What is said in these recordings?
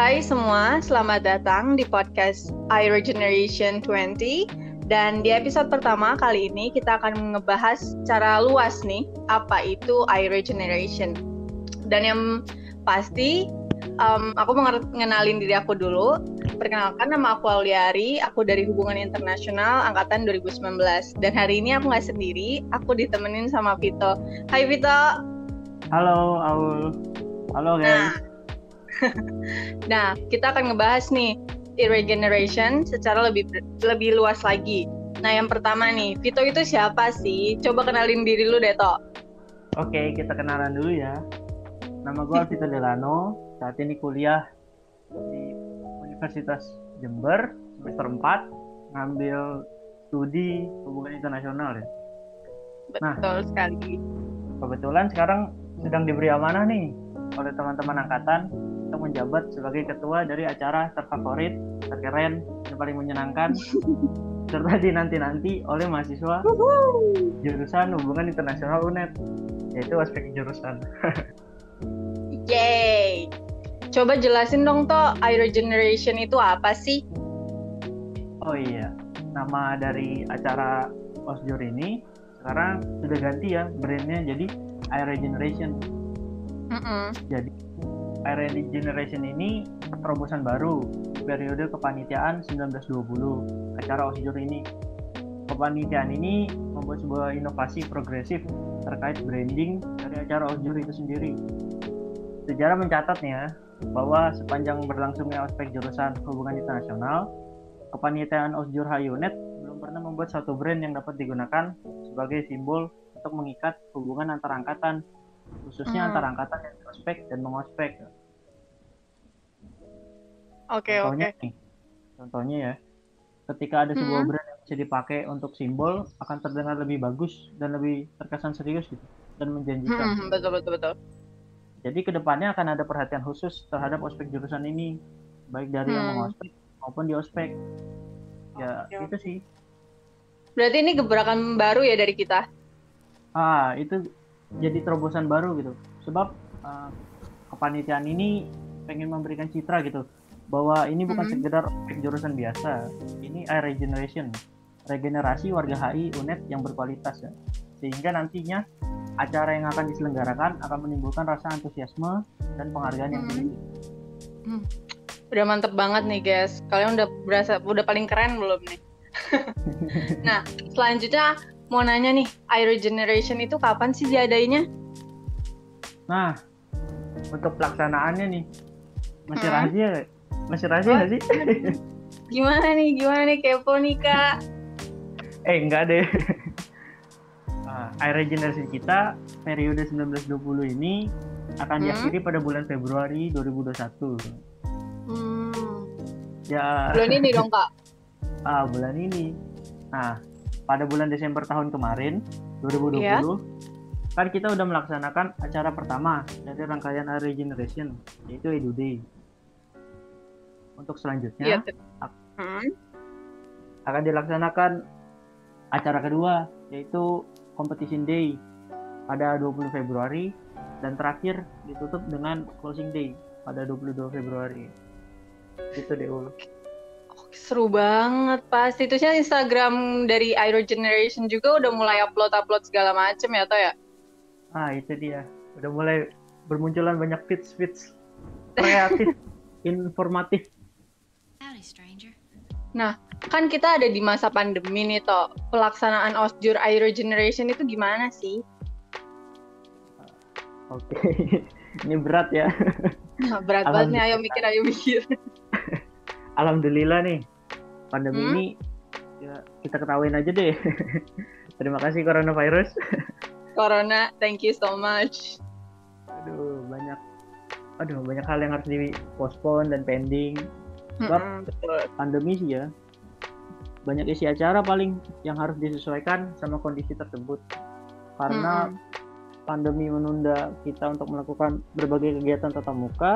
Hai semua, selamat datang di podcast iRegeneration 20. Dan di episode pertama kali ini kita akan ngebahas secara luas nih apa itu iRegeneration. Dan yang pasti um, aku mau ngenalin diri aku dulu. Perkenalkan nama aku Auliari, aku dari Hubungan Internasional angkatan 2019. Dan hari ini aku nggak sendiri, aku ditemenin sama Vito. Hai Vito. Halo Aul. Halo guys. Nah, nah kita akan ngebahas nih regeneration secara lebih lebih luas lagi. Nah, yang pertama nih, Vito itu siapa sih? Coba kenalin diri lu deh, Tok. Oke, kita kenalan dulu ya. Nama gue Vito Delano, saat ini kuliah di Universitas Jember, semester 4, ngambil studi hubungan internasional ya. Nah, Betul nah, sekali. Kebetulan sekarang sedang diberi amanah nih oleh teman-teman angkatan untuk menjabat sebagai ketua dari acara terfavorit, terkeren, yang paling menyenangkan, serta dinanti-nanti oleh mahasiswa jurusan hubungan internasional UNED, yaitu aspek jurusan. Yeay! Coba jelasin dong toh, Air Generation itu apa sih? Oh iya, nama dari acara Osjur ini sekarang sudah ganti ya brandnya jadi Air Regeneration. Mm -mm. Jadi Air Generation ini terobosan baru periode kepanitiaan 1920 acara Osjur ini. Kepanitiaan ini membuat sebuah inovasi progresif terkait branding dari acara Osjur itu sendiri. Sejarah mencatatnya bahwa sepanjang berlangsungnya aspek jurusan hubungan internasional, kepanitiaan Osjur Hayunet belum pernah membuat satu brand yang dapat digunakan sebagai simbol untuk mengikat hubungan antar angkatan khususnya hmm. antara angkatan yang ospek dan mengospek. Oke okay, oke. Okay. contohnya ya, ketika ada sebuah hmm. brand yang bisa dipakai untuk simbol akan terdengar lebih bagus dan lebih terkesan serius gitu dan menjanjikan. Hmm, betul betul betul. Jadi ke depannya akan ada perhatian khusus terhadap ospek jurusan ini, baik dari hmm. yang mengospek maupun di ospek. Ya okay. itu sih. Berarti ini gebrakan baru ya dari kita? Ah itu jadi terobosan baru gitu sebab uh, kepanitiaan ini pengen memberikan citra gitu bahwa ini bukan mm -hmm. sekedar jurusan biasa ini air regeneration regenerasi warga HI UNED yang berkualitas ya sehingga nantinya acara yang akan diselenggarakan akan menimbulkan rasa antusiasme dan penghargaan yang tinggi. Hmm. Udah mantep banget nih guys. Kalian udah berasa udah paling keren belum nih? nah, selanjutnya mau nanya nih, air regeneration itu kapan sih diadainya? Nah, untuk pelaksanaannya nih, masih hmm? rahasia Masih rahasia nggak sih? gimana nih, gimana nih, kepo nih kak? eh, enggak deh. nah, air regeneration kita periode 1920 ini akan hmm? diakhiri pada bulan Februari 2021. Hmm. Ya. Bulan ini dong kak? ah, bulan ini. Nah, pada bulan Desember tahun kemarin 2020 yeah. kan kita udah melaksanakan acara pertama dari rangkaian Air Regeneration yaitu Edu Day. Untuk selanjutnya yeah. hmm. akan dilaksanakan acara kedua yaitu Competition Day pada 20 Februari dan terakhir ditutup dengan Closing Day pada 22 Februari. Itu deh seru banget pas situsnya Instagram dari Aero Generation juga udah mulai upload upload segala macem ya toh ya? Ah itu dia. Udah mulai bermunculan banyak fits fits kreatif informatif. Nah kan kita ada di masa pandemi nih toh. Pelaksanaan osjur Aero Generation itu gimana sih? Oke. Okay. ini berat ya. Nah, berat banget nih. Ayo mikir ayo mikir alhamdulillah nih pandemi hmm? ini ya kita ketahuin aja deh. Terima kasih coronavirus. Corona, thank you so much. Aduh, banyak aduh banyak hal yang harus dipospon dan pending. Sebab hmm, pandemi sih ya. Banyak isi acara paling yang harus disesuaikan sama kondisi tersebut. Karena hmm. pandemi menunda kita untuk melakukan berbagai kegiatan tatap muka.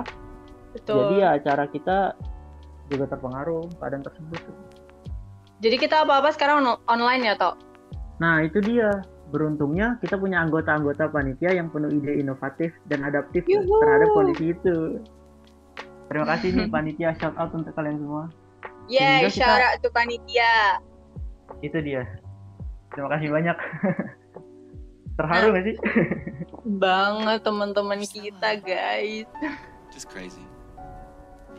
Betul. Jadi ya acara kita juga terpengaruh keadaan tersebut. Jadi kita apa-apa sekarang on online ya, Tok? Nah, itu dia. Beruntungnya kita punya anggota-anggota panitia yang penuh ide inovatif dan adaptif Yuhu. terhadap kondisi itu. terima kasih nih panitia shout out untuk kalian semua. Yeah, kita- shout out to panitia. Itu dia. Terima kasih banyak. Terharu gak sih? Banget teman-teman kita, guys. Just crazy.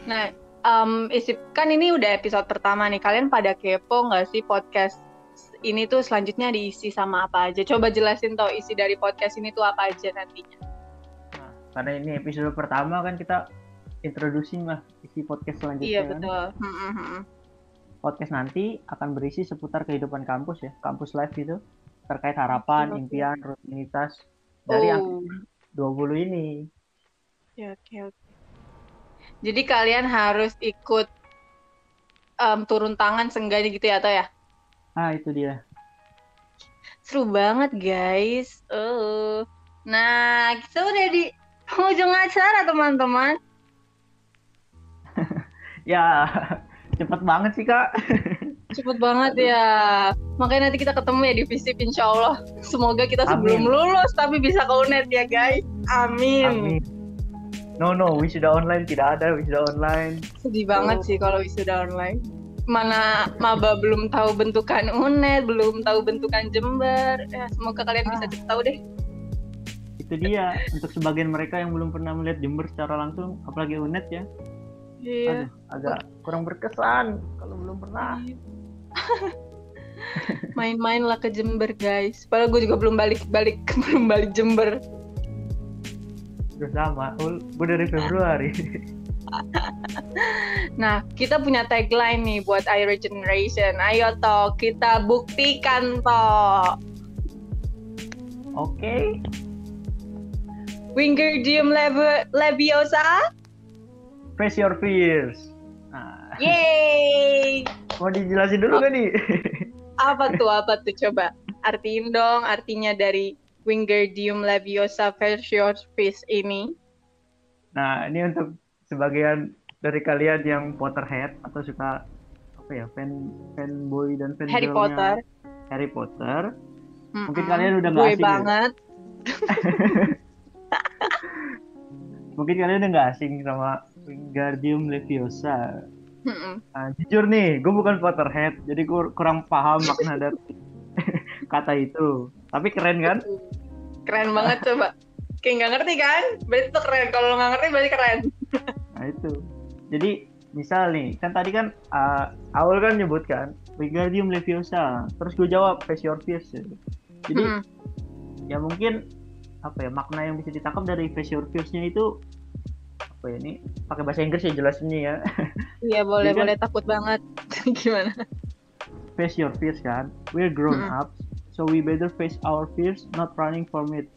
Nah, em, isi kan ini udah episode pertama nih. Kalian pada kepo nggak sih podcast ini tuh selanjutnya diisi sama apa aja? Coba jelasin tau isi dari podcast ini tuh apa aja nantinya. Nah, karena ini episode pertama kan kita introducing lah isi podcast selanjutnya. Iya kan. betul. Hmm, hmm, hmm. Podcast nanti akan berisi seputar kehidupan kampus ya, kampus life gitu, terkait harapan, impian, rutinitas dari Oh, angkatan 20 ini. oke oke oke. Jadi kalian harus ikut em, turun tangan seenggaknya gitu ya, atau ya? Ah, itu dia. Seru banget guys. Eh, nah kita udah di penghujung acara teman-teman. Ya, cepet banget sih, Kak. Cepet banget ya. Makanya nanti kita ketemu ya di Visip insya Allah. Semoga kita sebelum Amin. lulus tapi bisa ke UNED ya guys. Amin. Amin. No, no, wisuda online tidak ada wisuda online. Sedih banget sih kalau wisuda online. Mana maba belum tahu bentukan UNED, belum tahu bentukan Jember. Ya, semoga kalian bisa Ah. cepet tahu deh. Itu dia untuk sebagian mereka yang belum pernah melihat Jember secara langsung, apalagi UNED ya. Iya. Aduh, agak kurang berkesan kalau belum pernah. Main-main lah ke Jember guys. Padahal gue juga belum balik-balik, belum balik Jember. Udah sama, gue dari Februari. Nah, kita punya tagline nih buat Aero Generation. Ayo toh, kita buktikan toh. Oke, Wingardium Levi- Leviosa. face your fears. Nah, Yeay! mau dijelasin dulu gak nih? Apa tuh, apa tuh? Coba artiin dong artinya dari Wingardium Leviosa Face ini. Nah, ini untuk sebagian dari kalian yang Potterhead atau suka apa ya, fan fanboy dan fan Harry Potter. Harry Potter. Mm-mm. Mungkin kalian udah nggak asing ya? banget. Mungkin kalian udah nggak asing sama Wingardium Leviosa. Mm-mm. Nah, jujur nih, gue bukan Potterhead, jadi gue kurang paham makna dari kata itu. Tapi keren kan? Keren banget coba. Kayak nggak ngerti kan? Berarti itu keren. Kalau lo nggak ngerti berarti keren. Nah itu. Jadi misal nih, kan tadi kan uh, awal kan nyebut kan Wingardium Leviosa. Terus gue jawab Face Your Fears. ya. Jadi Mm-mm. ya mungkin apa ya makna yang bisa ditangkap dari Face Your Fears-nya itu apa ya ini pakai bahasa Inggris ya jelasinnya ya. Iya boleh Jadi kan- boleh takut banget. Gimana? face your fears kan. We're grown Mm-mm. ups, so we better face our fears, not running from it.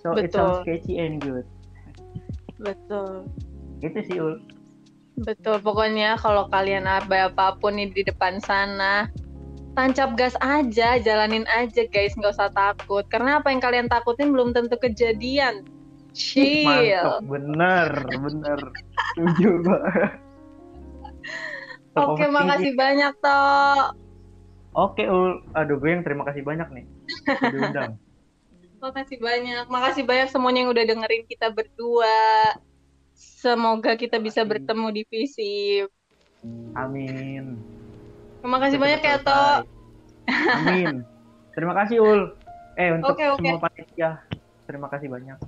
So it Betul. sounds catchy and good. Betul. Itu sih ul. Betul, pokoknya kalau kalian apa apa pun nih di depan sana, tancap gas aja, jalanin aja guys, nggak usah takut. Karena apa yang kalian takutin belum tentu kejadian. Chill. Mantap, bener, bener. Setuju. Oke, makasih banyak toh. Oke ul, aduh gue yang terima kasih banyak nih. Diundang. Makasih banyak. Makasih banyak semuanya yang udah dengerin kita berdua. Semoga kita bisa Amin. bertemu di Visip. Amin. Terima kasih banyak ya. Amin. Terima kasih ul. Eh untuk Oke, oke. semua panitia, terima kasih banyak.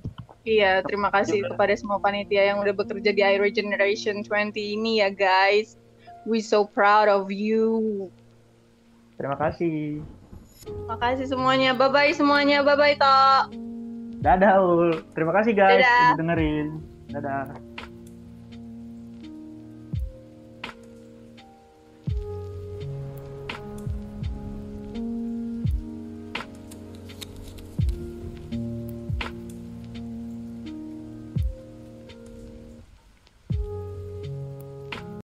Iya, terima kasih Juga. kepada semua panitia yang udah bekerja di Aero Generation 20 ini ya guys. We so proud of you. Terima kasih. Makasih semuanya. Bye-bye semuanya. Bye-bye, Tok. Dadah ul. Terima kasih guys Dadah. udah dengerin. Dadah.